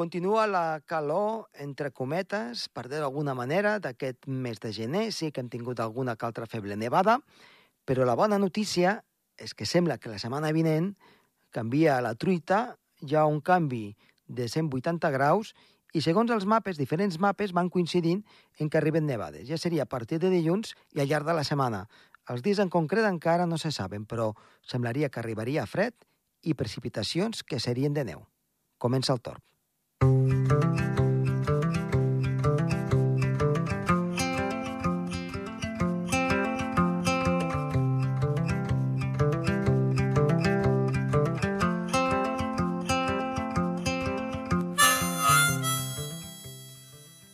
Continua la calor, entre cometes, per dir d'alguna manera, d'aquest mes de gener. Sí que hem tingut alguna que altra feble nevada, però la bona notícia és que sembla que la setmana vinent canvia la truita, hi ha un canvi de 180 graus i segons els mapes, diferents mapes van coincidint en que arriben nevades. Ja seria a partir de dilluns i al llarg de la setmana. Els dies en concret encara no se saben, però semblaria que arribaria fred i precipitacions que serien de neu. Comença el torn.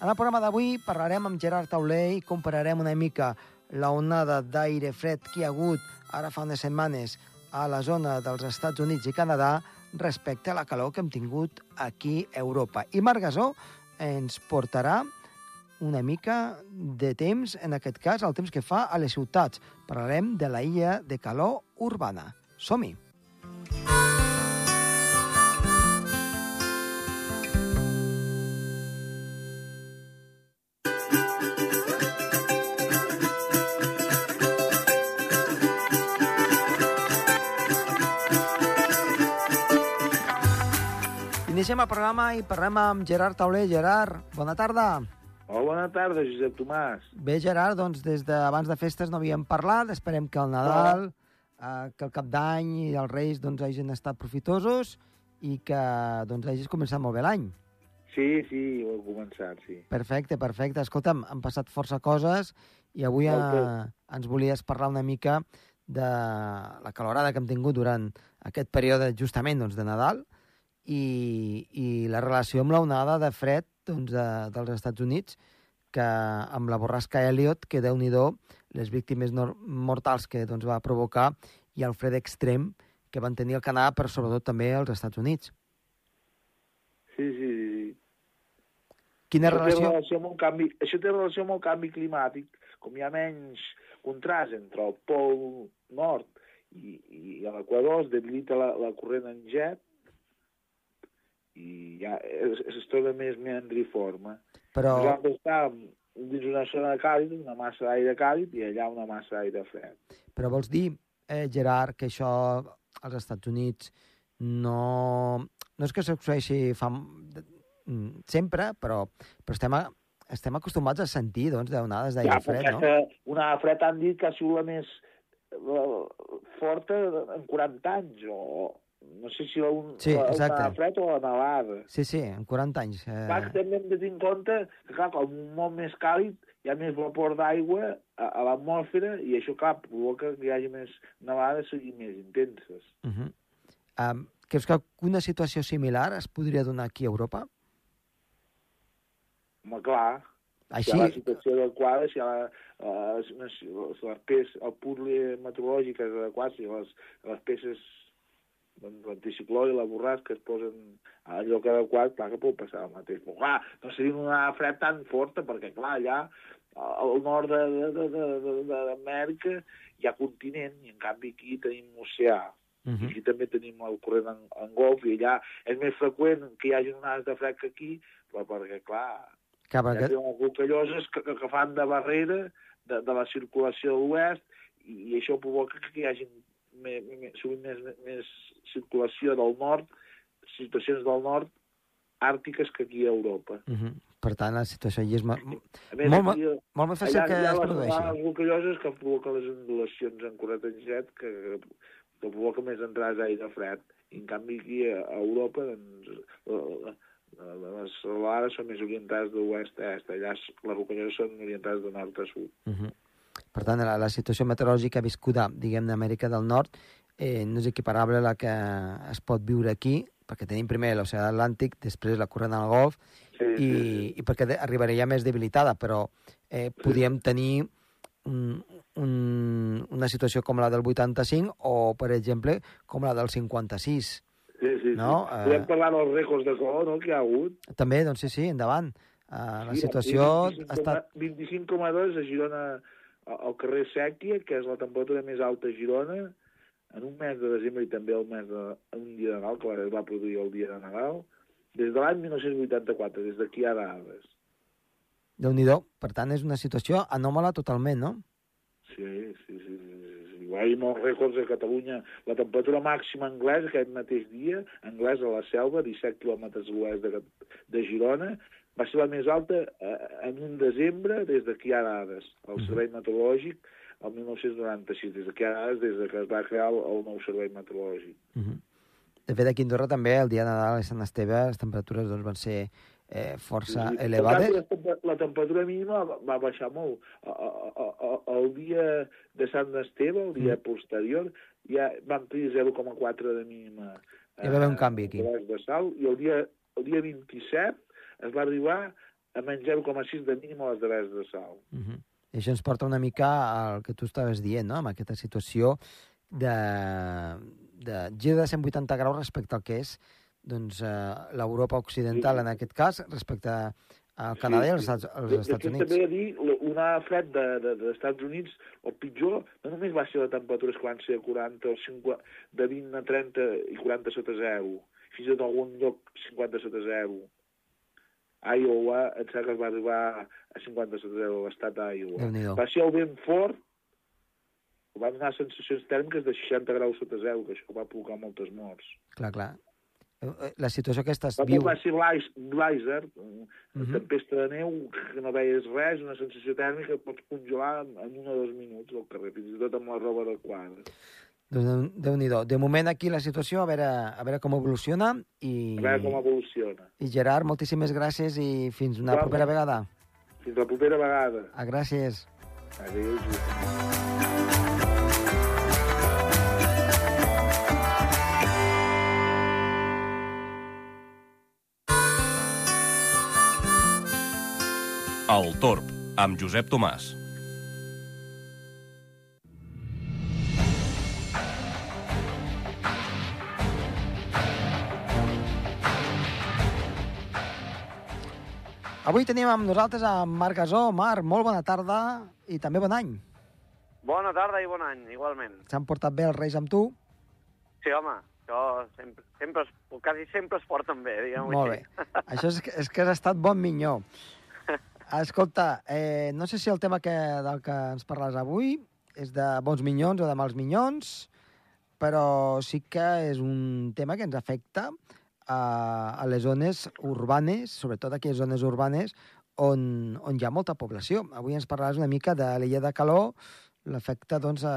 En el programa d'avui parlarem amb Gerard Tauler i compararem una mica la onada d'aire fred que hi ha hagut ara fa unes setmanes a la zona dels Estats Units i Canadà respecte a la calor que hem tingut aquí a Europa. I Marc Gasó ens portarà una mica de temps, en aquest cas, el temps que fa a les ciutats. Parlarem de la illa de calor urbana. Som-hi! Iniciem el programa i parlem amb Gerard Tauler. Gerard, bona tarda. Hola, bona tarda, Josep Tomàs. Bé, Gerard, doncs des d'abans de festes no havíem parlat, esperem que el Nadal, eh, que el Cap d'Any i els Reis doncs, hagin estat profitosos i que doncs, hagis començat molt bé l'any. Sí, sí, ho he començat, sí. Perfecte, perfecte. Escolta'm, han passat força coses i avui eh, ens volies parlar una mica de la calorada que hem tingut durant aquest període justament doncs, de Nadal i, i la relació amb l'onada de fred doncs, de, dels Estats Units, que amb la borrasca Elliot, que déu nhi les víctimes mortals que doncs, va provocar i el fred extrem que van tenir el Canadà, però sobretot també als Estats Units. Sí, sí, sí. Quina això relació? Té relació amb un canvi, això té relació amb el canvi climàtic, com hi ha menys contrast entre el pol nord i, i l'equador, es debilita la, la corrent en jet, i ja es, es troba més meandriforme. Però... Nosaltres estàvem dins una zona càlida, una massa d'aire càlid, i allà una massa d'aire fred. Però vols dir, eh, Gerard, que això als Estats Units no, no és que succeeixi fa, mm, sempre, però, però estem, a, estem acostumats a sentir doncs, d'onades d'aire ja, fred, no? Una fred han dit que ha sigut la més la, forta en 40 anys, o, no sé si la, un, sí, la, la fred o la nevada. Sí, sí, en 40 anys. Eh... Clar, que també hem de tenir en compte que, clar, com un món més càlid, hi ha més vapor d'aigua a, a l'atmosfera i això, clar, provoca que hi hagi més nevades i més intenses. Uh -huh. um, creus que una situació similar es podria donar aquí a Europa? Home, clar. Així... Si hi ha la situació adequada, si hi ha la, les, les, les peces, el puzzle meteorològic és adequat, si les, les peces doncs l'anticicló i la borrasca es posen a lloc adequat, clar que pot passar el mateix. Però clar, no seria una fred tan forta, perquè clar, allà al nord d'Amèrica hi ha continent i en canvi aquí tenim oceà. Uh -huh. Aquí també tenim el corrent en, en golf i allà és més freqüent que hi hagi onades de fred que aquí, però perquè, clar, hi ha unes rocalloses que, que, que fan de barrera de, de la circulació de l'oest i, i això provoca que hi hagi més, més, sovint més, més circulació del nord, situacions del nord àrtiques que aquí a Europa. Uh -huh. Per tant, la situació allà és a més, molt, aquí, molt més fàcil allà, que allà es produeixi. Les rocalloses que provoquen les ondulacions en corret en jet que, que provoca més entrades d'aire fred. I, en canvi, aquí a, a Europa, doncs, les serralades són més orientades d'oest a est. Allà les rocalloses són orientades de nord a sud. Uh -huh. Per tant, la, la situació meteorològica viscuda, diguem, d'Amèrica del Nord eh, no és equiparable a la que es pot viure aquí, perquè tenim primer l'oceà Atlàntic, després la corrent del Golf, sí, i, sí, sí. i perquè arribaria més debilitada, però eh, podríem tenir un, un, una situació com la del 85 o, per exemple, com la del 56. Sí, sí, no? sí. Podem parlar dels rècords de color no, que hi ha hagut. També, doncs sí, sí, endavant. Uh, la sí, situació 25, ha estat... 25,2 a Girona, al carrer Sèquia, que és la temperatura més alta a Girona, en un mes de desembre i també el mes de, un dia de Nadal, que es va produir el dia de Nadal, des de l'any 1984, des d'aquí a dades. déu nhi Per tant, és una situació anòmala totalment, no? Sí, sí, sí. sí. Hi va haver molts rècords a Catalunya. La temperatura màxima anglès aquest mateix dia, anglès a la selva, 17 quilòmetres a l'oest de, de Girona, va ser la més alta eh, en un desembre des d'aquí a dades. El Servei Meteorològic el 1996, des d'aquí a dades, des de que es va crear el, el nou Servei Meteorològic. Uh -huh. De fet, aquí a Andorra també, el dia de Nadal i Sant Esteve, les temperatures doncs, van ser eh, força Sí, sí. elevades. La, la temperatura mínima va, va baixar molt. A- a- a- El dia de Sant Esteve, el dia Mm. posterior, ja vam tenir 0,4 de mínima. Hi va haver un canvi aquí. eh, De sal, I el dia, el dia 27 es va arribar a menys 0,6 de mínima a les devers de sal. Uh -huh. I això ens porta una mica al que tu estaves dient, no? amb aquesta situació de, de gir de 180 graus respecte al que és doncs, eh, l'Europa occidental, Sí. en aquest cas, respecte al Canadà i als, als De- de Estats fet, Units. També a dir, una fred de, de, dels Estats Units, el pitjor, no només va ser la temperatures que van ser a 40 o 50, de 20 a 30 i 40 sota zero, fins i tot algun lloc 50 sota zero. Iowa, em sembla que es va arribar a 50 sota zero, l'estat d'Iowa. Va ser el vent fort, va donar sensacions tèrmiques de 60 graus sota zero, que això va provocar moltes morts. Clar, clar. Eh, eh, La situació aquesta es Va, viu... va ser blizzard, una Mhm. tempesta de neu, que no veies res, una sensació tèrmica que pots congelar en, en un o dos minuts al carrer, fins i tot amb la roba adequada. Doncs déu nhi De moment aquí la situació, a veure, a veure com evoluciona i, A veure com evoluciona. i Gerard, moltíssimes gràcies i fins una Igualment. propera vegada. Fins la propera vegada. Ah, gràcies. Adéu. El Torb, amb Josep Tomàs. Avui tenim amb nosaltres a Marc Gasó. Marc, molt bona tarda i també bon any. Bona tarda i bon any, igualment. S'han portat bé els Reis amb tu? Sí, home, això sempre, sempre es, quasi sempre es porten bé, diguem-ho Molt bé. Això és, que- és que has estat bon minyó. Escolta, eh, no sé si el tema que, del que ens parles avui és de bons minyons o de mals minyons, però sí que és un tema que ens afecta a, a les zones urbanes, sobretot aquelles zones urbanes on, on hi ha molta població. Avui ens parlaràs una mica de l'illa de calor, l'efecte doncs, a,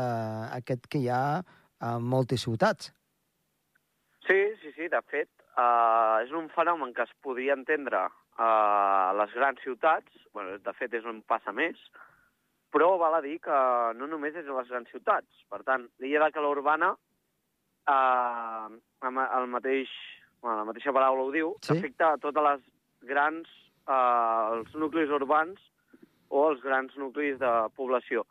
aquest que hi ha a moltes ciutats. Sí, sí, sí, de fet, uh, és un fenomen que es podria entendre a les grans ciutats, bueno, de fet és on passa més, però val a dir que no només és a les grans ciutats. Per tant, l'illa de calor urbana, uh, el mateix, bueno, la mateixa paraula ho diu, Sí. afecta a totes les grans, uh, els nuclis urbans o els grans nuclis de població.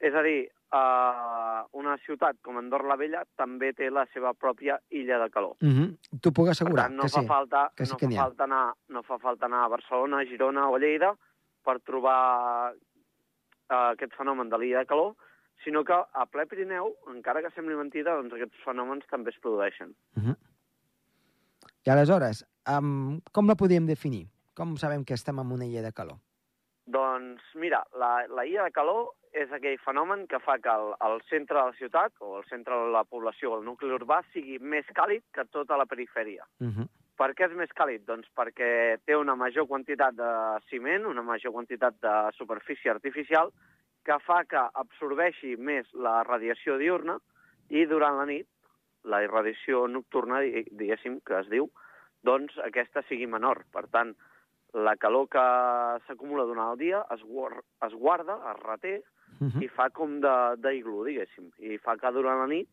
És a dir, uh, una ciutat com Andorra la Vella també té la seva pròpia illa de calor. Mm -hmm. T'ho puc Per assegurar tant, no que fa sí. falta, que sí no que fa falta anar, no fa falta anar a Barcelona, Girona o Lleida per trobar eh, aquest fenomen de l'illa de calor, sinó que a ple Pirineu, encara que sembli mentida, doncs aquests fenòmens també es produeixen. I aleshores, um, com la podríem definir? Com sabem que estem en una illa de calor? Doncs mira, la, la illa de calor és aquell fenomen que fa que el, el centre de la ciutat, o el centre de la població, o el nucli urbà, sigui més càlid que tota la perifèria. Uh -huh. Per què és més càlid? Doncs perquè té una major quantitat de ciment, una major quantitat de superfície artificial, que fa que absorbeixi més la radiació diurna i durant la nit, la irradiació nocturna, di- diguéssim, que es diu, doncs aquesta sigui menor. Per tant, la calor que s'acumula durant el dia es, guar es guarda, es reté, Uh -huh. i fa com d'iglú, diguéssim. I fa que durant la nit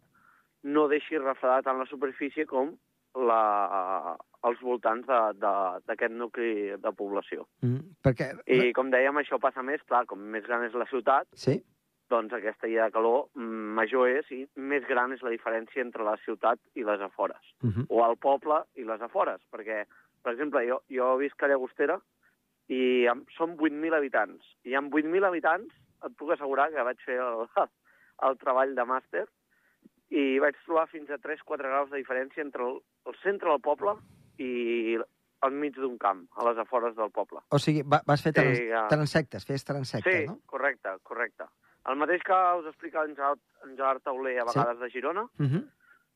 no deixi refredar tant la superfície com la, els voltants d'aquest nucli de població. Mm. Perquè... I com dèiem, això passa més, clar, com més gran és la ciutat, Sí? Doncs aquesta illa de calor mm, major és i més gran és la diferència entre la ciutat i les afores. Uh -huh. O el poble i les afores, perquè, per exemple, jo, jo visc a Llagostera i am- som 8.000 habitants. I amb 8.000 habitants et puc assegurar que vaig fer el, el treball de màster i vaig trobar fins a 3-4 graus de diferència entre el, el centre del poble i al mig d'un camp, a les afores del poble. O sigui, va, vas fer trans, Sí, ja. transectes, fes transectes, sí, no? correcte, correcte. El mateix que us explica en Gerard, en Gerard Tauler a Sí. vegades de Girona, Uh -huh.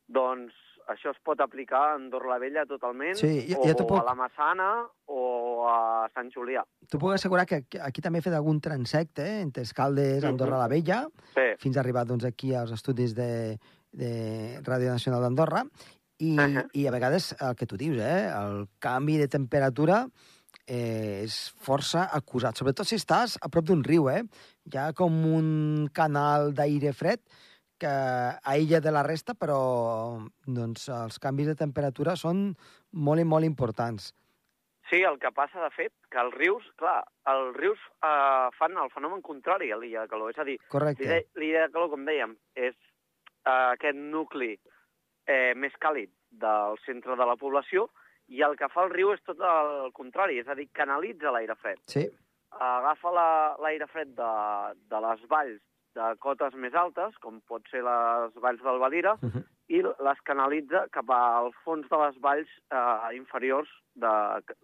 doncs això es pot aplicar a Andorra la Vella totalment, Sí, jo- o jo puc- a la Massana o a Sant Julià. T'ho puc assegurar que aquí- també he fet algun transecte, eh? entre Escaldes, Mhm. Andorra la Vella, Sí, fins a arribar doncs, aquí als estudis de, de Ràdio Nacional d'Andorra, i, Ahà. i a vegades el que tu dius, eh? el canvi de temperatura eh, és força acusat, sobretot si estàs a prop d'un riu, eh? Hi ha com un canal d'aire fred que aïlla de la resta, però doncs, els canvis de temperatura són molt i molt importants. Sí, el que passa, de fet, que els rius, clar, els rius eh, fan el fenomen contrari a l'illa de calor. És a dir, l'illa de calor, com dèiem, és eh, aquest nucli eh, més càlid del centre de la població i el que fa el riu és tot el contrari, és a dir, canalitza l'aire fred. Sí, Agafa la- l'aire fred de, de les valls de cotes més altes, com pot ser les valls del Valira, uh -huh. i les canalitza cap al fons de les valls eh, inferiors de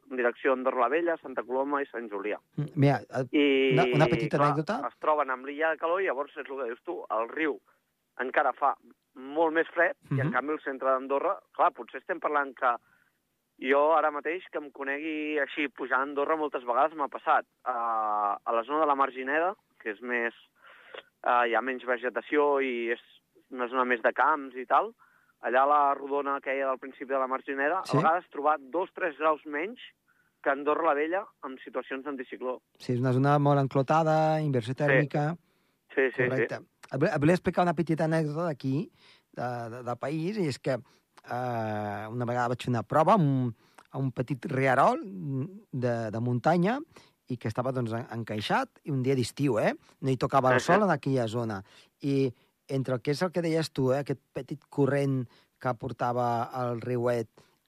en direcció Andorra la Vella, Santa Coloma i Sant Julià. Mira, eh, I, Una- una petita clar, anècdota. Es troben amb l'illa de calor i llavors és el que dius tu, el riu encara fa molt més fred i en Mhm. canvi el centre d'Andorra, clar, potser estem parlant que jo ara mateix que em conegui així pujant a Andorra moltes vegades m'ha passat. Uh, a la zona de la Margineda, que és més... Uh, hi ha menys vegetació i és una zona més de camps i tal, allà a la rodona que hi ha del principi de la Margineda, Sí. a vegades trobar dos o tres graus menys que a Andorra la Vella en situacions d'anticicló. sí, és una zona molt enclotada, inversió tèrmica... Sí, sí, Correcte. Et volia- et volia explicar una petita anècdota d'aquí, de, de, del país, i és que eh, una vegada vaig fer una prova amb, un- a un petit riarol de, de muntanya i que estava doncs, en- encaixat, i un dia d'estiu, eh? No hi tocava el sol en aquella zona. I entre el que és el que deies tu, eh? aquest petit corrent que portava el riuet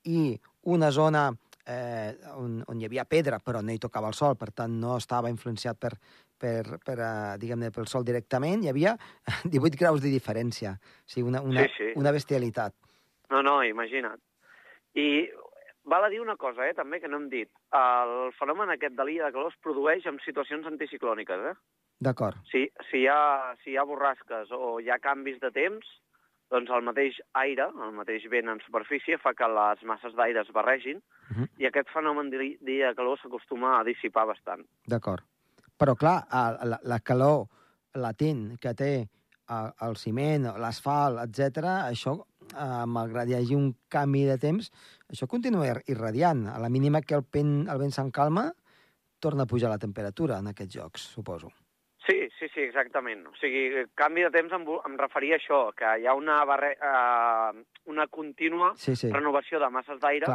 i una zona eh, on, on hi havia pedra, però no hi tocava el sol, per tant no estava influenciat per, per, per uh, diguem-ne, pel sol directament, hi havia 18 graus de diferència. O sigui, una, una, Sí, sí. una bestialitat. No, no, imagina't. I val a dir una cosa, eh, també, que no hem dit. El fenomen aquest de l'illa de calor es produeix en situacions anticiclòniques, eh? D'acord. Si, si, hi ha, si hi ha borrasques o hi ha canvis de temps, doncs el mateix aire, el mateix vent en superfície, fa que les masses d'aire es barregin Mhm. i aquest fenomen de l'i- d'illa de calor s'acostuma a dissipar bastant. D'acord. Però, clar, la, la calor latent que té el ciment, l'asfalt, etc, això, eh, malgrat hi hagi un canvi de temps, això continua ir- irradiant. A la mínima que el, pen, el vent s'encalma, torna a pujar la temperatura en aquests jocs, suposo. Sí, sí, sí, exactament. O sigui, canvi de temps em, em referia a això, que hi ha una, barre, eh, una contínua Sí, sí, renovació de masses d'aire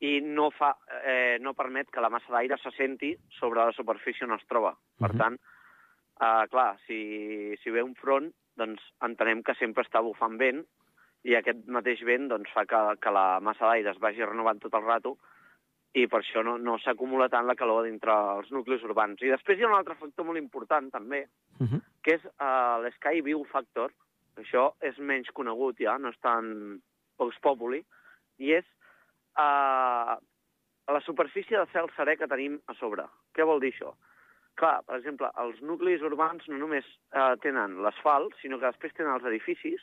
i no, fa, eh, no permet que la massa d'aire s'assenti sobre la superfície on es troba. Per Mhm. tant, eh, clar, si, si ve un front, doncs entenem que sempre està bufant vent i aquest mateix vent doncs, fa que, que la massa d'aire es vagi renovant tot el rato i per això no, no s'acumula tant la calor dintre els nuclis urbans. I després hi ha un altre factor molt important, també, Uh -huh. que és uh, l'Sky View Factor. Això és menys conegut ja, no és tan pocs populi, i és uh, la superfície de cel serè que tenim a sobre. Què vol dir això? Clar, per exemple, els nuclis urbans no només uh, tenen l'asfalt, sinó que després tenen els edificis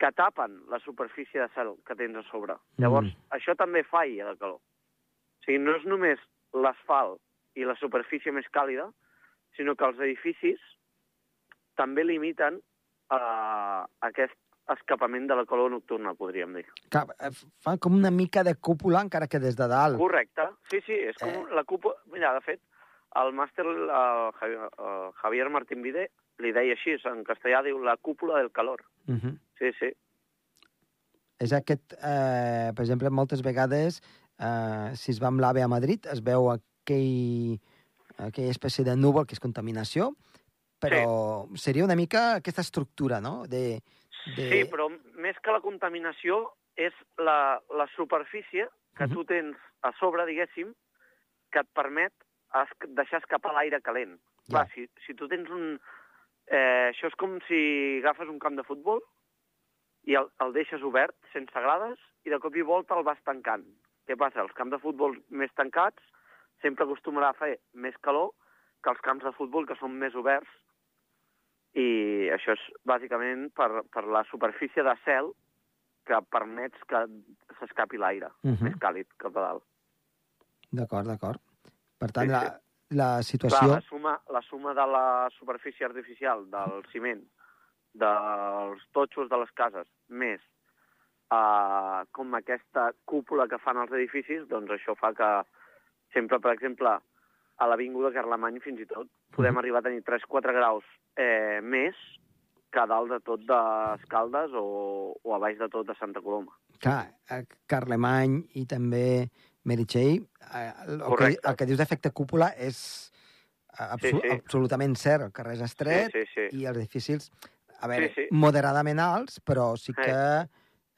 que tapen la superfície de cel que tens a sobre. Llavors, Mm. això també fa illa de calor. O sigui, no és només l'asfalt i la superfície més càlida, sinó que els edificis també limiten eh, aquest escapament de la calor nocturna, podríem dir. Clar, eh, fa com una mica de cúpula, encara que des de dalt. Correcte. Sí, sí, és com Eh. la cúpula... Mira, de fet, el màster el el Javier Martín Vide li deia així, en castellà diu la cúpula del calor. Uh -huh. Sí, sí. És aquest, eh, per exemple, moltes vegades, eh, si es va amb l'AVE a Madrid, es veu aquell, aquella espècie de núvol que és contaminació, però sí. seria una mica aquesta estructura, no?, de... de... Sí, però més que la contaminació és la, la superfície que Mhm. tu tens a sobre, diguéssim, que et permet es, deixar escapar l'aire calent. Ja. Clar, si, si tu tens un... Eh, això és com si agafes un camp de futbol i el, el deixes obert, sense grades, i de cop i volta el vas tancant. Què passa? Els camps de futbol més tancats sempre acostumarà a fer més calor que els camps de futbol que són més oberts i això és bàsicament per, per la superfície de cel que permets que s'escapi l'aire Uh -huh. més càlid cap a dalt. D'acord, d'acord. Per tant, Sí, sí. la Clar, situació... la suma, la suma de la superfície artificial, del ciment, dels totxos de les cases, més uh, com aquesta cúpula que fan els edificis, doncs això fa que sempre, per exemple, a l'Avinguda Carlemany fins i tot podem Mhm. arribar a tenir 3-4 graus eh, més que a dalt de tot d'Escaldes o, o a baix de tot de Santa Coloma. Clar, a Carlemany i també Meritxell, eh, el, que, el que dius d'efecte cúpula és eh, absol Sí, sí. absolutament cert. El carrer és estret sí, sí, sí. i els edificis, a veure, Sí, sí. moderadament alts, però sí Sí. que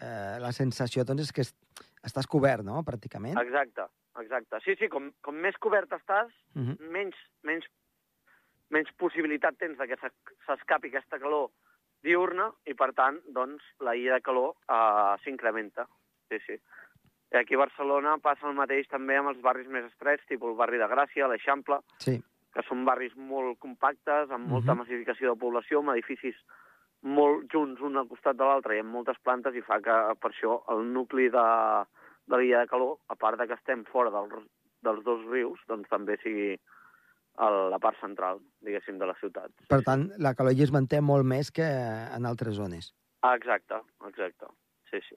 eh, la sensació doncs, és que es, estàs cobert, no?, pràcticament. Exacte, exacte. Sí, sí, com, com més cobert estàs, Uh -huh. menys, menys, menys possibilitat tens de que s'es- s'escapi aquesta calor diurna i, per tant, doncs, la illa de calor uh, s'incrementa. Sí, sí. I aquí a Barcelona passa el mateix també amb els barris més estrets, tipus el barri de Gràcia, l'Eixample, Sí. que són barris molt compactes, amb molta Mhm. massificació de població, amb edificis molt junts un al costat de l'altre i amb moltes plantes, i fa que, per això, el nucli de, de l'illa de calor, a part de que estem fora del, dels dos rius, doncs també sigui a la part central, diguéssim, de la ciutat. Per tant, la calor es manté molt més que en altres zones. Ah, exacte, exacte. Sí, sí.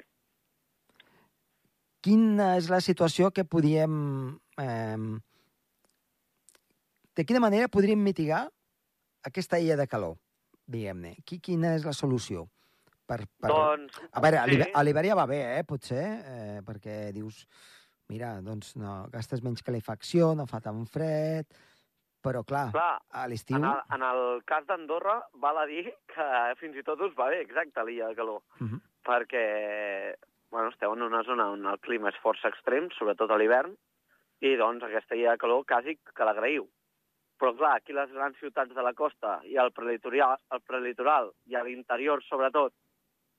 Quina és la situació que podíem... Eh, de quina manera podríem mitigar aquesta illa de calor, diguem-ne? Qui- Quina és la solució? Per, per... Doncs... A veure, sí. a l'hivern ja va bé, eh, potser, eh, perquè dius, mira, doncs no, gastes menys calefacció, no fa tan fred, però clar, Clar, a l'estiu... en el, en el cas d'Andorra, val a dir que fins i tot us va bé, exacte, l'illa de calor. Mhm. perquè bueno, esteu en una zona on el clima és força extrem, sobretot a l'hivern, i doncs aquesta illa de calor quasi que l'agraïu. Però clar, aquí les grans ciutats de la costa i el prelitoral, el prelitoral i a l'interior sobretot,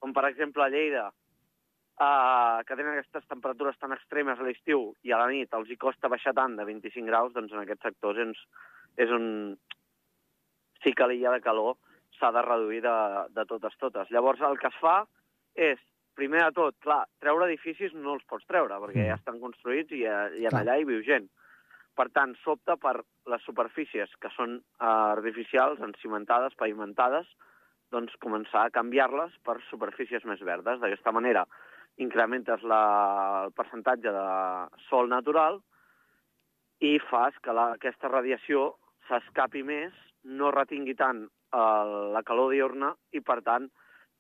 com per exemple a Lleida, eh, que tenen aquestes temperatures tan extremes a l'estiu i a la nit els hi costa baixar tant de 25 graus, doncs en aquests sectors és, és on sí que l'illa de calor s'ha de reduir de, de totes totes. Llavors el que es fa és, primer de tot, clar, treure edificis no els pots treure, perquè Mm. ja estan construïts i, eh, i en allà hi viu gent. Per tant, s'opta per les superfícies que són eh, artificials, encimentades, pavimentades, doncs començar a canviar-les per superfícies més verdes. D'aquesta manera incrementes la, el percentatge de sol natural i fas que la, aquesta radiació s'escapi més, no retingui tant eh, la calor diurna i, per tant,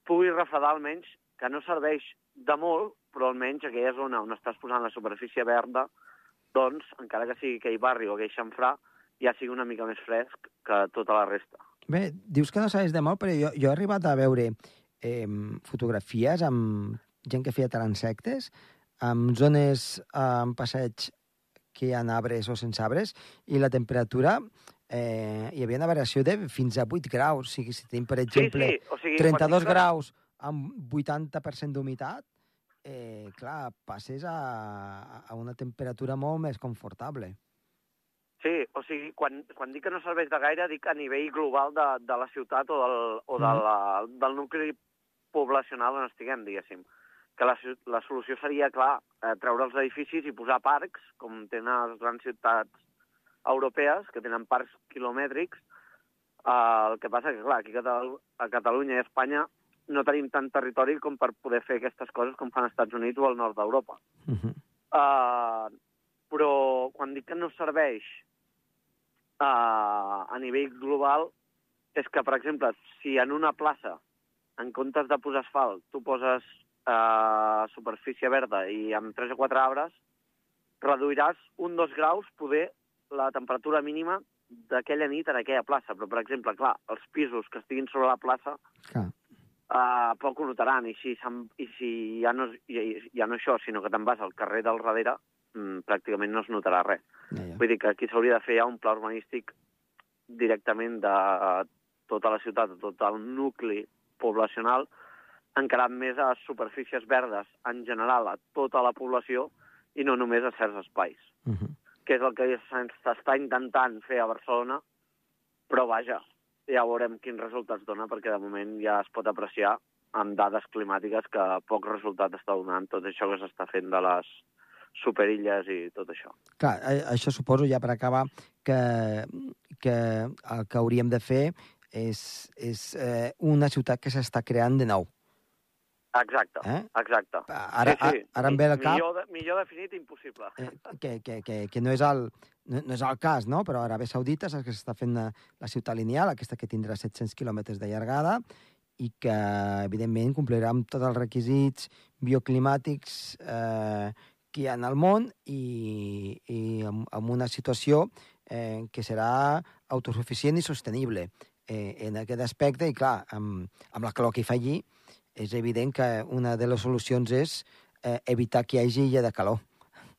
pugui refredar almenys, que no serveix de molt, però almenys aquella zona on estàs posant la superfície verda, doncs, encara que sigui aquell barri o aquell xamfrà, ja sigui una mica més fresc que tota la resta. Bé, dius que no sabes de molt, però jo, jo he arribat a veure eh, fotografies amb gent que feia transectes, amb zones eh, amb passeig que hi ha arbres o sense arbres, i la temperatura eh, hi havia una variació de fins a 8 graus. O sigui, si tenim, per exemple, sí, sí, o sigui, 32 quan dic que- graus amb 80% d'humitat, eh, clar, passes a, a una temperatura molt més confortable. Sí, o sigui, quan, quan dic que no serveix de gaire, dic a nivell global de, de la ciutat o, del, o de la, del nucli poblacional on estiguem, diguéssim. Que la, la solució seria, clar, eh, treure els edificis i posar parcs, com tenen les grans ciutats europees, que tenen parcs quilomètrics. Eh, el que passa que, clar, aquí a Catalunya i a Espanya no tenim tant territori com per poder fer aquestes coses com fan als Estats Units o al nord d'Europa. Uh -huh. Uh, però quan dic que no serveix uh, a nivell global és que, per exemple, si en una plaça, en comptes de posar asfalt, tu poses uh, superfície verda i amb 3 o 4 arbres, reduiràs un dos graus poder la temperatura mínima d'aquella nit en aquella plaça. Però, per exemple, clar, els pisos que estiguin sobre la plaça Clar. Uh, poc ho notaran, i si, i si ja, no, ja, ja no això, sinó que te'n vas al carrer del darrere, mm, pràcticament no es notarà res. Ja, ja. Vull dir que aquí s'hauria de fer ja un pla urbanístic directament de eh, tota la ciutat, de tot el nucli poblacional, encarat més a superfícies verdes en general a tota la població i no només a certs espais, Uh -huh. que és el que s'està intentant fer a Barcelona, però vaja, ja veurem quins resultats dona, perquè de moment ja es pot apreciar amb dades climàtiques que poc resultat està donant tot això que s'està fent de les superilles i tot això. Clar, això suposo, ja per acabar, que, que el que hauríem de fer és, és eh, una ciutat que s'està creant de nou. Exacte, Eh? exacte. Ara, sí, sí. ara em ve al cap Millor, de, millor definit impossible. eh, que, que, que, que no, és el, no, no és el cas, no? però Aràbia Saudita saps que s'està fent la, la ciutat lineal, aquesta que tindrà 700 quilòmetres de llargada, i que, evidentment, complirà amb tots els requisits bioclimàtics eh, que hi ha al món i, i amb, amb una situació eh, que serà autosuficient i sostenible eh, en aquest aspecte. I, clar, amb, amb la calor que hi fa allí, és evident que una de les solucions és eh, evitar que hi hagi illa de calor.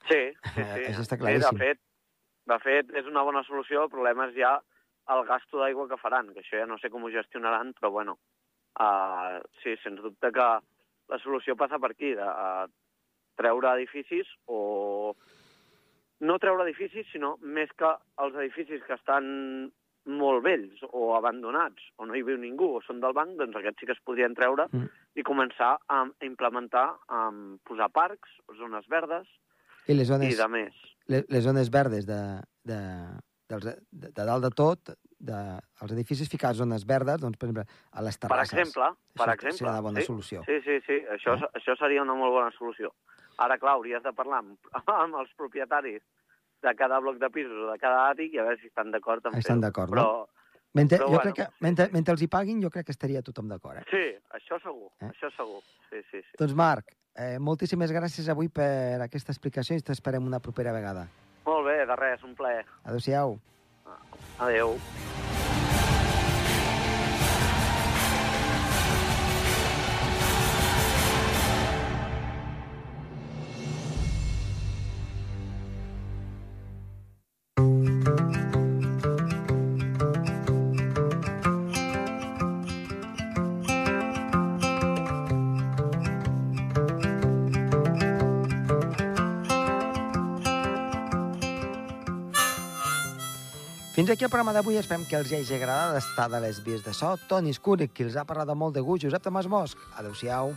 Sí, sí, Eh, sí. això està Sí, claríssim. de fet, de fet, és una bona solució. El problema és ja el gasto d'aigua que faran, que això ja no sé com ho gestionaran, però bueno, uh, sí, sens dubte que la solució passa per aquí, de uh, treure edificis o... No treure edificis, sinó més que els edificis que estan molt vells o abandonats, o no hi viu ningú, o són del banc, doncs aquests sí que es podrien treure Mm. i començar a implementar, a posar parcs, zones verdes I les i zones, de més. les, les zones verdes de, de, dels, de, de dalt de tot, de, els edificis ficar zones verdes, doncs, per exemple, a les Per terrasses. exemple, per Això exemple. seria una bona sí, solució. Sí, sí, sí, això, Eh? això seria una molt bona solució. Ara, clar, hauries de parlar amb, amb els propietaris de cada bloc de pisos o de cada àtic i a veure si estan d'acord amb Estan fer-ho. d'acord, Però, no? Mentre, però jo bueno, crec que, mentre, mentre els hi paguin, jo crec que estaria tothom d'acord. Eh? sí, això segur, Eh? això segur. Sí, sí, sí. Doncs, Marc, eh, moltíssimes gràcies avui per aquesta explicació i t'esperem una propera vegada. Molt bé, de res, un plaer. Adéu-siau. Adéu. Fins aquí el programa d'avui. Esperem que els hagi agradat estar de les vies de so. Toni Escúric, qui els ha parlat de molt de gust. Josep Tomàs Bosch. Adéu-siau.